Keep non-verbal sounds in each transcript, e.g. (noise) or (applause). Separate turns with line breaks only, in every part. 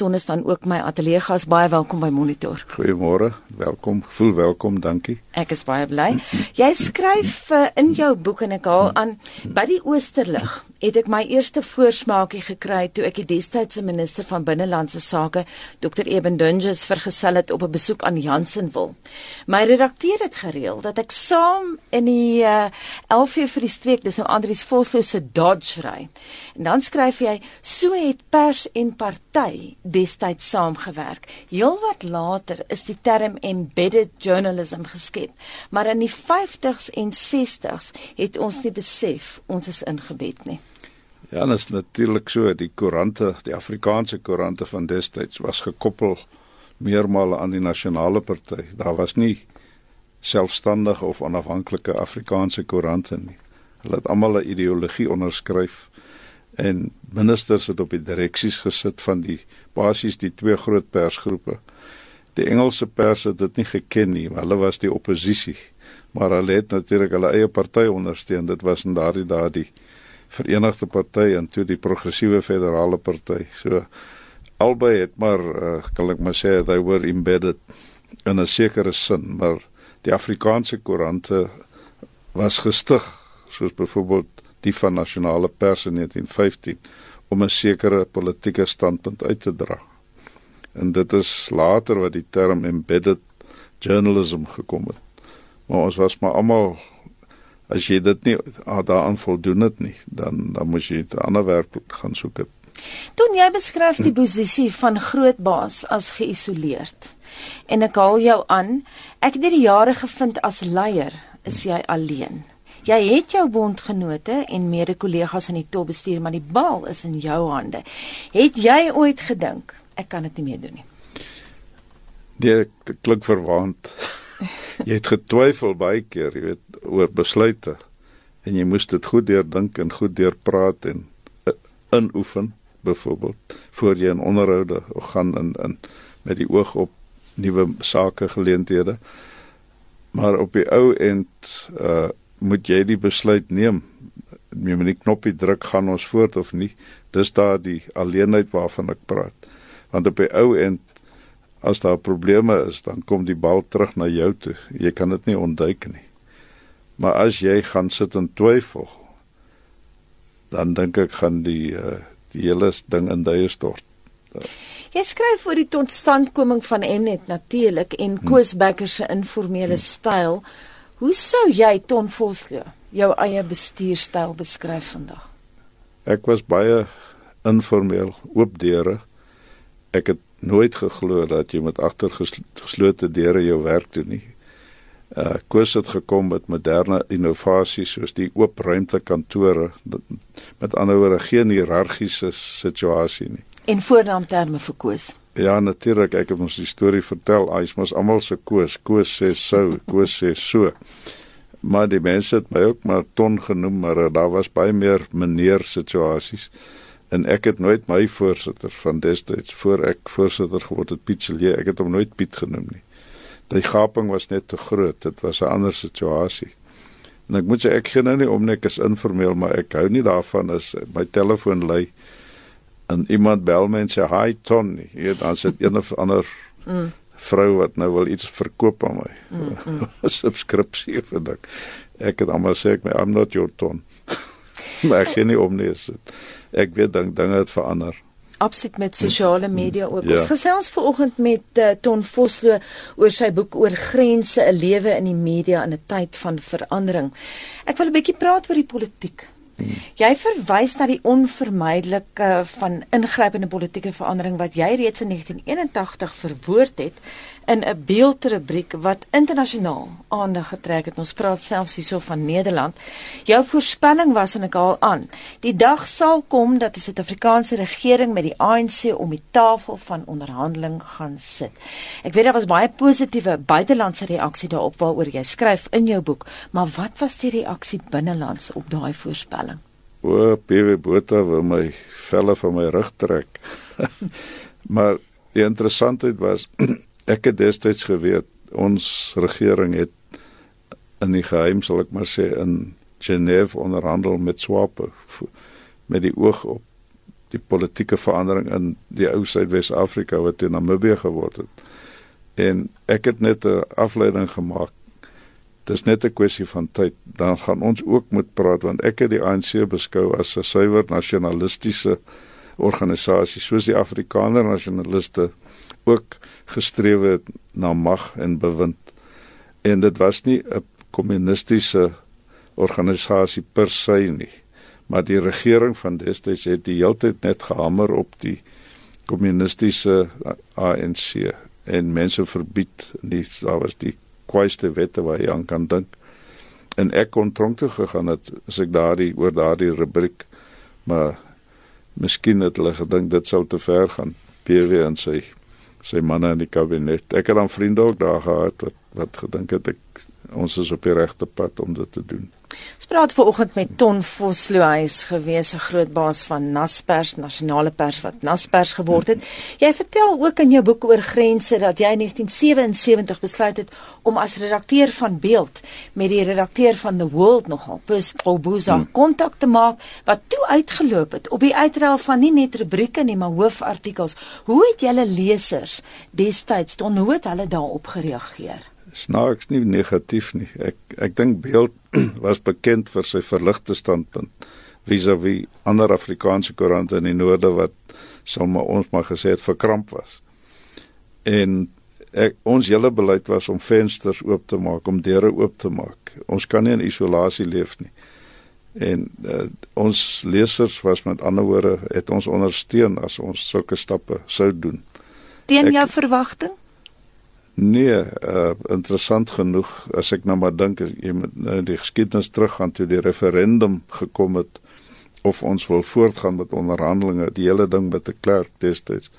Ton is dan ook my ateljee gas. Baie welkom by Monitor.
Goeiemôre. Welkom. Voel welkom. Dankie.
Ek is baie bly. Jy skryf uh, in jou boek en ek haal aan by die Oosterlig het ek my eerste voorsmaakie gekry toe ek die destydse minister van binnelandse sake Dr Eben Dunges vergesel het op 'n besoek aan Jansenwil. My redakteur het gereël dat ek saam in die uh, 11 vir die streek dis nou Andrius Vosloo se Dodge ry. En dan skryf jy so het pers en party destyds saamgewerk. Heelwat later is die term embedded journalism geskep, maar in die 50s en 60s het ons nie besef ons is ingebed nie.
Ja, dit is natuurlik so die koerante, die Afrikaanse koerante van destyds was gekoppel meermale aan die nasionale party. Daar was nie selfstandige of onafhanklike Afrikaanse koerante nie. Hulle het almal 'n ideologie onderskryf en ministers het op die direksies gesit van die basies die twee groot persgroepe. Die Engelse pers het dit nie geken nie, hulle was die oppositie, maar hulle het natuurlik hulle eie party ondersteun. Dit was in daardie dae die Verenigde Party en toe die Progressiewe Federale Party. So albei het maar uh, kan ek maar sê they were embedded in 'n sekere sin, maar die Afrikaanse koerante was gestig soos byvoorbeeld die van Nasionale Pers in 1915 om 'n sekere politieke standpunt uit te dra. En dit is later wat die term embedded journalism gekom het. Maar ons was maar almal as jy dit nie ah, daaraan voldoen het nie, dan dan moet jy 'n ander werk gaan soek. Het.
Toen jy beskryf die posisie van groot baas as geïsoleerd. En ek haal jou aan, ek het die jare gevind as leier is jy alleen. Jy het jou bondgenote en mede-kollegas in die topbestuur, maar die bal is in jou hande. Het jy ooit gedink ek kan dit nie meer doen nie?
Nee, dit klink verwaand. (laughs) jy het getwyfel baie keer, jy weet, oor besluite en jy moes dit goed deurdink en goed deurpraat en uh, inoefen byvoorbeeld voor jy in onderhoude gaan in in met die oog op nuwe sake geleenthede maar op die ou end uh moet jy die besluit neem jy moet die knoppie druk gaan ons voort of nie dis daar die alleenheid waarvan ek praat want op die ou end as daar probleme is dan kom die bal terug na jou toe jy kan dit nie ontduik nie Maar as jy gaan sit en twyfel, dan dink ek gaan die uh, die hele ding in duie stort.
Jy skryf oor die totstandkoming van Mnet natuurlik en hm. Koos Becker se informele hm. styl. Hoe sou jy Ton Vosloo jou eie bestuurstyl beskryf vandag?
Ek was baie informeel, oop deure. Ek het nooit geglo dat jy met agtergeslote deure jou werk doen nie uh koers het gekom met moderne innovasies soos die oop ruimte kantore met ander woorde geen hiërargiese situasie nie.
En voornaamterme vir koers.
Ja natuurlik, ek het ons die storie vertel. Hy's mos almal se koers. Koos sê sou, koos sê so. Maar die mense het my ook maar ton genoem, maar daar was baie meer meneer situasies. En ek het nooit my voorsitter van destyds voor ek voorsitter geword het Piet Celie, ek het hom nooit Piet genoem nie die gaping was net te groot. Dit was 'n ander situasie. En ek moet sê ek gee nou nie om net as informeel, maar ek hou nie daarvan as my telefoon lui en iemand bel my en sê hi Tony. Jy weet dan sit een of ander mm. vrou wat nou wil iets verkoop aan my. Mm, mm. (laughs) Subskripsie vir dit. Ek het almal sê ek my I'm not your Ton. (laughs) maar ek gee nie om nie. Ek weet dan dinge het verander
absoluut met sosiale media ook. Ja. Ons gesels vanoggend met uh, Ton Vosloo oor sy boek oor grense, 'n lewe in die media in 'n tyd van verandering. Ek wil 'n bietjie praat oor die politiek. Hmm. Jy verwys na die onvermydelike van ingrypende politieke verandering wat jy reeds in 1981 verwoord het in 'n beeldrubriek wat internasionaal aandag getrek het. Ons praat selfs hierso van Nederland. Jou voorspelling was en ek haal aan. Die dag sal kom dat die Suid-Afrikaanse regering met die ANC om die tafel van onderhandeling gaan sit. Ek weet daar was baie positiewe buitelandse reaksie daarop waaroor jy skryf in jou boek, maar wat was die reaksie binnelands op daai voorspelling?
O, PW Botha wil my velle van my rug trek. (laughs) maar die interessantheid was (clears throat) ek het destyds geweet ons regering het in die geheim sal ek maar sê in Genève onderhandel met Swapo met die oog op die politieke verandering in die ou Suidwes-Afrika wat toe Namibië geword het. En ek het net 'n afleiding gemaak. Dis net 'n kwessie van tyd. Dan gaan ons ook moet praat want ek het die ANC beskou as 'n suiwer nasionalistiese organisasie soos die Afrikaner nasionaliste ook gestreef het na mag en bewind. En dit was nie 'n kommunistiese organisasie per se nie maar die regering van destyds het die hele tyd net gehamer op die kommunistiese ANC en mense verbied nie daar was die kwaaiste wette waar jy aan kan dink en ek kon tronk toe gegaan het as ek daardie oor daardie rubriek maar miskien het hulle gedink dit sou te ver gaan PW en sy sy manne in die kabinet. Ek het dan vriende ook daar gehad wat wat gedink het ek ons is op die regte pad om dit te doen
Ons praat vanoggend met Ton Vosloo, hy is gewees 'n groot baas van Naspers, nasionale pers wat Naspers geword het. Jy vertel ook in jou boek oor grense dat jy in 1977 besluit het om as redakteur van Beeld met die redakteur van The World nogal Pus Obuza hmm. kontak te maak wat toe uitgeloop het op die uitruil van nie net rubrieke nie, maar hoofartikels. Hoe het julle lesers destyds ton hoe het hulle daarop gereageer?
Snaaks nie negatief nie. Ek ek dink beeld (clears throat) was bekend vir sy verligte standpunt vis-à-vis -vis ander Afrikaanse koerante in die noorde wat sommer ons maar gesê het verkramp was. En ek ons hele beleid was om vensters oop te maak, om deure oop te maak. Ons kan nie in isolasie leef nie. En uh, ons lesers was met ander woorde het ons ondersteun as ons sulke stappe sou doen.
Teen jou verwagting?
Nee, uh interessant genoeg as ek nou maar dink as jy met nou die geskiedenis teruggaan toe die referendum gekom het of ons wil voortgaan met onderhandelinge, die hele ding met die klerk destyds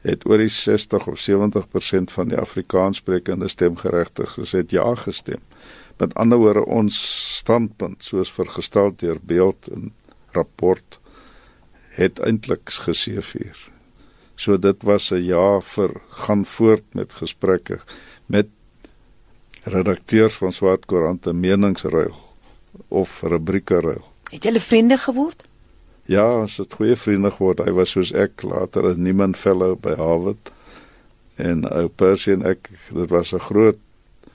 het oor die 60 of 70% van die Afrikaanssprekende stemgeregtiges het ja gestem. Met ander woorde ons standpunt soos vergestel deur beeld en rapport het eintlik geseëvier. So dit was 'n jaar vir gaan voort met gesprekke met redakteurs van swart koerante meningsruil of rubrieke ruil.
Het julle vriende geword?
Ja, ons het goeie vriende geword. Hy was soos ek later as niemand fellow by Harvard en ou Percy en ek dit was 'n groot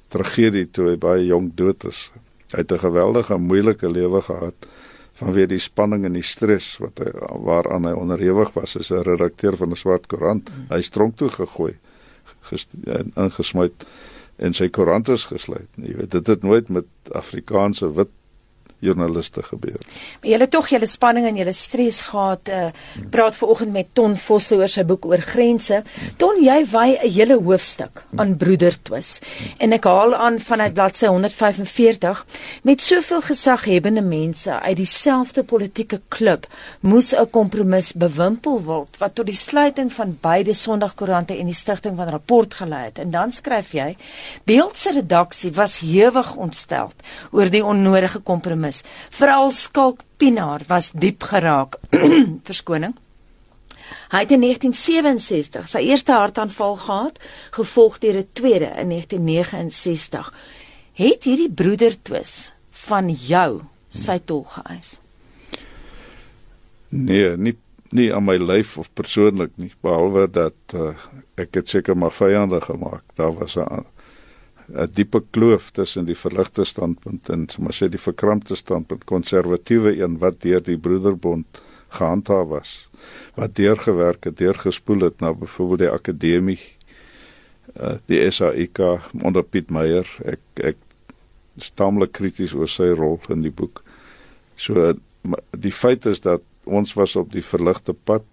tragedie toe hy baie jonk dood is. Hy het 'n geweldige moeilike lewe gehad vanweë die spanning en die stres wat hy waaraan hy onderhewig was as 'n redakteur van 'n swart koerant. Hmm. Hy is tronk toe gegooi, ingesmy en sy koerant is gesluit. Jy weet, dit het nooit met Afrikaanse wit joernaliste gebeur.
Maar julle tog julle spanning en julle stres gehad. Uh, praat vanoggend met Ton Vosse oor sy boek oor grense. Ton, jy wy 'n hele hoofstuk aan broedertwis. En ek haal aan vanuit bladsy 145 met soveel gesaghebende mense uit dieselfde politieke klub moes 'n kompromis bewimpel word wat tot die sluiting van beide Sondagkoerante en die stigting van rapport gelei het. En dan skryf jy: Beeld se redaksie was hewig ontstel oor die onnodige kompromis is. Veral Skalk Pinaar was diep geraak. (clears throat) Verskoning. Hy het in 1967 sy eerste hartaanval gehad, gevolg deur 'n tweede in 1969. Het hierdie broedertwis van jou sy tol geëis?
Nee, nie nie aan my lyf of persoonlik nie, behalwe dat uh, ek het seker maar vyande gemaak. Daar was 'n 'n diepe kloof tussen die verligte standpunt en sommer sê die verkrampte standpunt konservatiewe een wat deur die broederbond gehandhaaf was wat deurgewerk het deurgespoel het na byvoorbeeld die akademie uh, die SAIK onder Piet Meyer. Ek ek stamlik krities oor sy rol in die boek. So die feit is dat ons was op die verligte pad.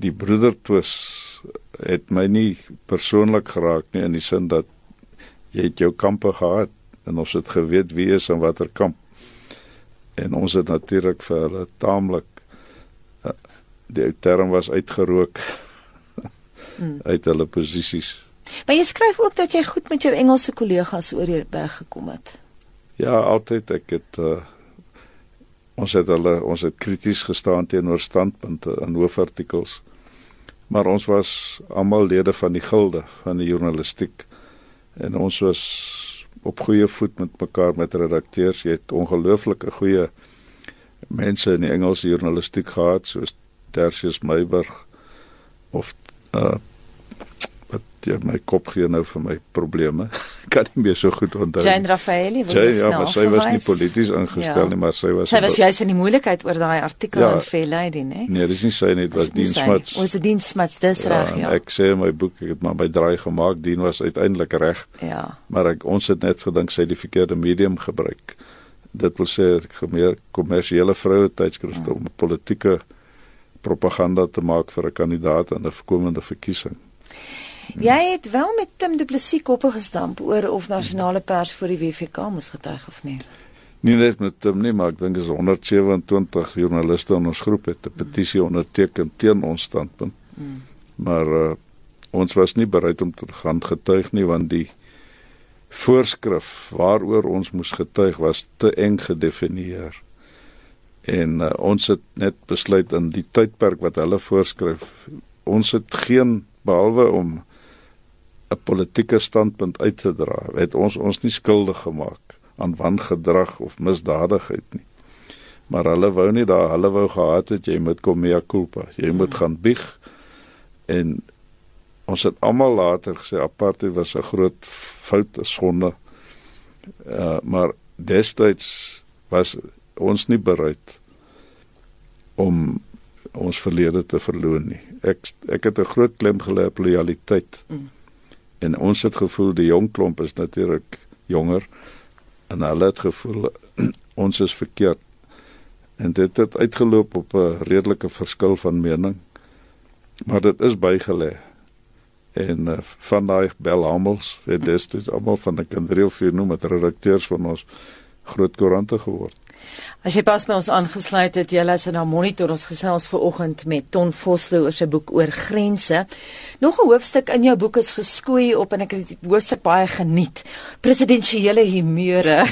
Die broedertwis het my nie persoonlik geraak nie in die sin dat jy het jou kampe gehad en ons het geweet wie is in watter kamp. En ons het natuurlik vir hulle taamlik uh, die term was uitgerook (laughs) mm. uit hulle posisies.
Maar jy skryf ook dat jy goed met jou Engelse kollegas oor hier berg gekom het.
Ja, altyd ek het uh, ons het hulle ons het krities gestaan teenoor standpunte in hoofartikels. Maar ons was almal lede van die gilde van die journalistiek en ons was op goeie voet met mekaar met redakteurs. Jy het ongelooflike goeie mense in die Engelse journalistiek gehad soos Tertius Meyburg of uh wat jy my kop gee nou vir my probleme. Kan nie meer so goed onthou.
Jane Raffaelli
was Jane, ja, maar sy was nie polities ingestel ja. nie, maar sy was
Sy was juis in die moeilikheid oor daai artikel ja, in Lady, né?
Nee, dis nie sy nie, dit was Dean Smuts.
Was dit Dean Smuts dis ja, reg, ja.
Ek sê in my boek ek het maar my draai gemaak, Dean was uiteindelik reg.
Ja.
Maar ek ons het net gedink sy het die verkeerde medium gebruik. Dit wil sê ek gemeer kommersiële vroue tydskrifte ja. om politieke propaganda te maak vir 'n kandidaat aan 'n komende verkiesing.
Jy het wel met Tim Du Plessis koppe gestamp oor of nasionale pers vir die WVK moes getuig of nie.
Nie net met Tim nie, maar ek dink is 127 joernaliste in ons groep het 'n petisie onderteken teen ons standpunt. Mm. Maar uh, ons was nie bereid om te gaan getuig nie want die voorskrif waaroor ons moes getuig was te eng gedefinieer. En uh, ons het net besluit in die tydperk wat hulle voorskryf, ons het geen behalwe om 'n politieke standpunt uit te dra, het ons ons nie skuldig gemaak aan wangedrag of misdadigheid nie. Maar hulle wou nie daar, hulle wou gehad het jy moet kom mea culpa, jy moet gaan bieg en ons het almal later gesê apartheid was 'n groot fout, 'n sonde. Uh maar destyds was ons nie bereid om ons verlede te verloon nie. Ek ek het 'n groot klem gelê op loyaliteit. Mm en ons het gevoel die jong klomp is natuurlik jonger. En hulle het gevoel (clears throat) ons is verkeerd. En dit het uitgeloop op 'n redelike verskil van mening. Maar dit is bygelê en uh, van daai belhamels het dit almal van die kinders vir noem met redakteurs van ons groot koerante geword
As jy pas by ons aangesluit het, jy luister na Monitor ons gesels vanoggend met Ton Vosloo oor sy boek oor grense. Nog 'n hoofstuk in jou boek is geskoei op en ek het die hoofstuk baie geniet. Presidensiële humeure. (laughs)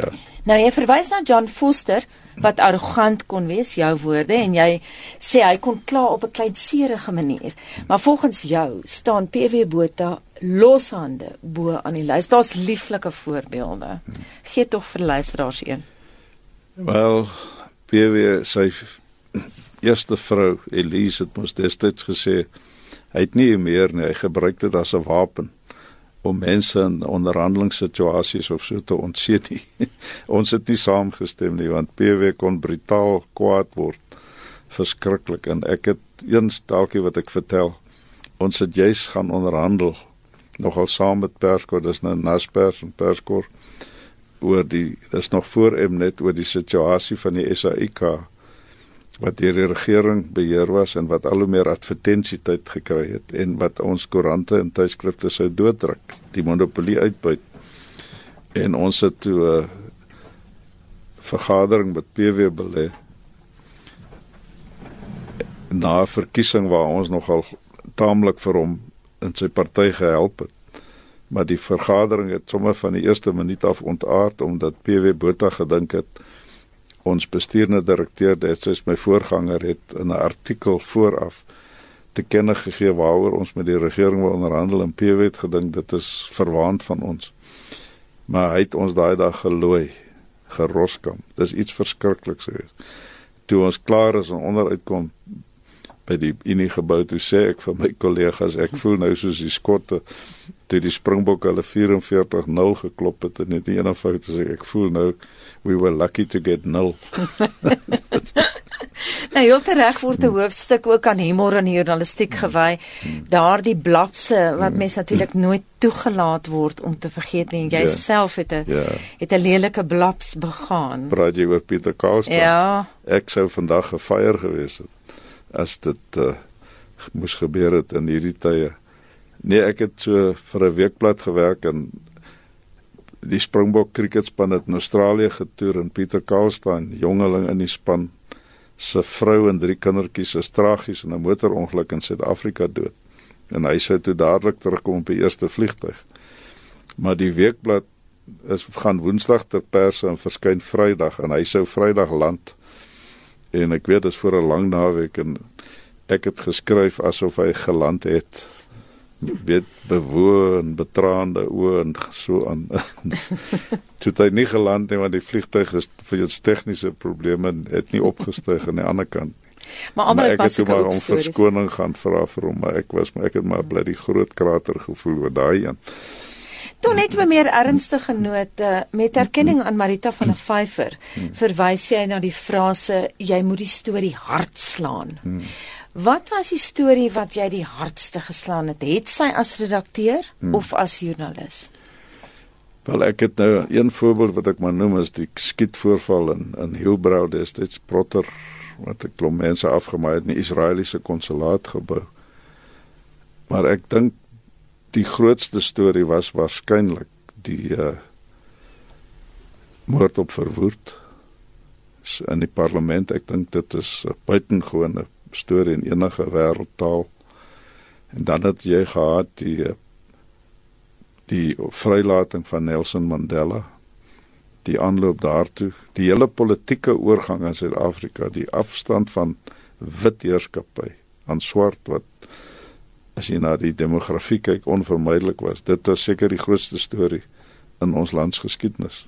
ja.
Nou jy verwys na John Foster wat arrogant kon wees, jou woorde en jy sê hy kon kla op 'n kleinserige manier. Maar volgens jou staan PW Botha loshande bo aan die lys. Daar's lieflike voorbeelde. Gee tog vir luisteraars een.
Wel, PW sy eerste vrou Elise het mos destyds gesê hy het nie meer nie, hy gebruik dit as 'n wapen om mense in onderhandelingssituasies of so te ontseet nie. (laughs) ons het nie saamgestem nie want PW kon brutaal kwaad word. Verskriklik en ek het eens dalkie wat ek vertel. Ons het juis gaan onderhandel nogal saam met Perskor, dis nou Naspers en Perskor oor die dis nog voor Mnet oor die situasie van die SAIK wat deur die regering beheer was en wat al hoe meer advertensietyd gekry het en wat ons koerante en tydskrifte sou dooddruk, die monopolie uitbuit. En ons het toe 'n uh, vergadering met PW belê na 'n verkiesing waar ons nogal taamlik vir hom in sy party gehelp het. Maar die vergadering het sommer van die eerste minuut af ontaard omdat PW Botha gedink het ons bestuurende direkteur dit soos my voorganger het in 'n artikel vooraf te kenne gegee waaroor ons met die regering wil onderhandel en PW het gedink dit is verwaand van ons. Maar hy het ons daai dag gelooi, geroskam. Dis iets verskrikliks gewees. Toe ons klaar is en onderuitkom by die Unie gebou toe sê ek vir my kollegas ek voel nou soos die skotte toe die Springbokke hulle 44-0 geklop het en net een fout sê ek voel nou we were lucky to get 0 (laughs)
Nou jy het reg word 'n hoofstuk ook aan humor die journalistiek gewy. Daardie blapse wat mense natuurlik nooit toegelaat word om te vergeet nie. Jy ja. self het 'n ja. het 'n lelike blaps begaan.
Praat jy oor Pieter Kaasta?
Ja.
Ek sou vandag gefeier gewees het as dit uh, moes gebeur het in hierdie tye. Nee, ek het so vir 'n weekblad gewerk en die Springbok cricketspan het in Australië getoer en Pieter Kaalstaan, jongeling in die span, se vrou en drie kindertjies is tragies in 'n motorongeluk in Suid-Afrika dood. En hy sou toe dadelik terugkom op die eerste vliegtyg. Maar die weekblad is gaan Woensdag ter pers en verskyn Vrydag en hy sou Vrydag land en ek weet dit is vir 'n lang naweek en ek het geskryf asof hy geland het. Weet bewoon betraande oë en so aan. (laughs) Toe hy nie geland het want die vliegtuig is vir iets tegniese probleme het nie opgestyg aan die ander kant
maar almal
het maar om verskoning gaan vra vir hom maar ek was maar ek het maar bly die groot krater gevoel oor daai een
Toe net 'n meer ernstige note met erkenning aan Marita van der Vyver verwys sy na die frase jy moet die storie hard slaan. Wat was die storie wat jy die hardste geslaan het? Het sy as redakteur hmm. of as joernalis?
Wel ek het nou een voorbeeld wat ek maar noem is die skietvoorval in in Hillbrow destyds Protter wat 'n klomp mense afgemaai het in die Israeliese konsulaat gebou. Maar ek dink die grootste storie was waarskynlik die uh moord op verwoerd in die parlement. Ek dink dit is 'n buitengewone storie in enige wêreldtaal. En dan het jy gehad die uh, die vrylating van Nelson Mandela die aanloop daartoe die hele politieke oorgang in Suid-Afrika die afstand van wit heerskappy aan swart wat as jy na die demografie kyk onvermydelik was. Dit was seker die grootste storie in ons landsgeskiedenis.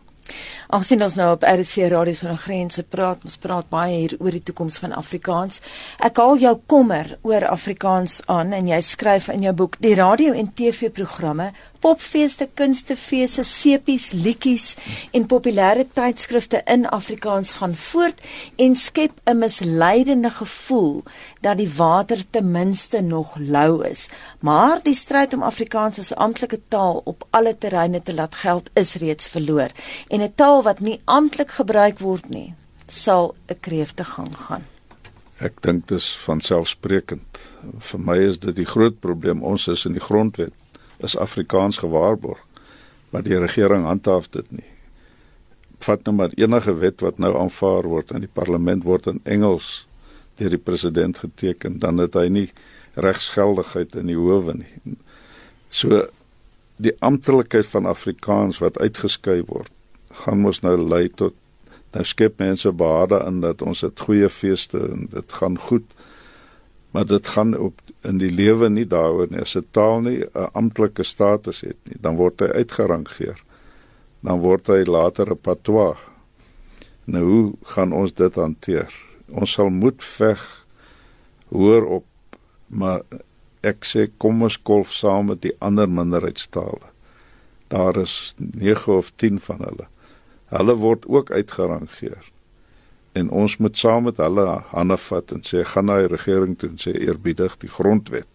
Aangesien ons nou op RC Radio sonder grense praat, ons praat baie hier oor die toekoms van Afrikaans. Ek haal jou kommer oor Afrikaans aan en jy skryf in jou boek die radio en TV-programme, popfeeste, kunstefeeste, sepies, liedjies en populêre tydskrifte in Afrikaans gaan voort en skep 'n misleidende gevoel dat die water ten minste nog lou is. Maar die stryd om Afrikaans as amptelike taal op alle terreine te laat geld is reeds verloor en 'n taal wat nie amptelik gebruik word nie, sal 'n kreefte gang gaan.
Ek dink dit is van selfsprekend. Vir my is dit die groot probleem. Ons is in die grondwet is Afrikaans gewaarborg, maar die regering handhaaf dit nie. Vat nou maar enige wet wat nou aanvaar word in die parlement word in Engels deur die president geteken, dan het hy nie regsgeldigheid in die howe nie. So die amptelikheid van Afrikaans wat uitgeskei word gaan mos nou lei tot nou skep mense beharde in dat ons het goeie feeste en dit gaan goed. Maar dit gaan op in die lewe nie daaroor nie. As 'n taal nie 'n amptelike status het nie, dan word hy uitgerangeer. Dan word hy later 'n patois. Nou hoe gaan ons dit hanteer? Ons sal moet veg hoor op, maar ek sê kom ons kolf saam met die ander minderheidstale. Daar is 9 of 10 van hulle. Hulle word ook uitgerangeer. En ons moet saam met hulle hande vat en sê gaan na die regering toe en sê eerbiedig die grondwet.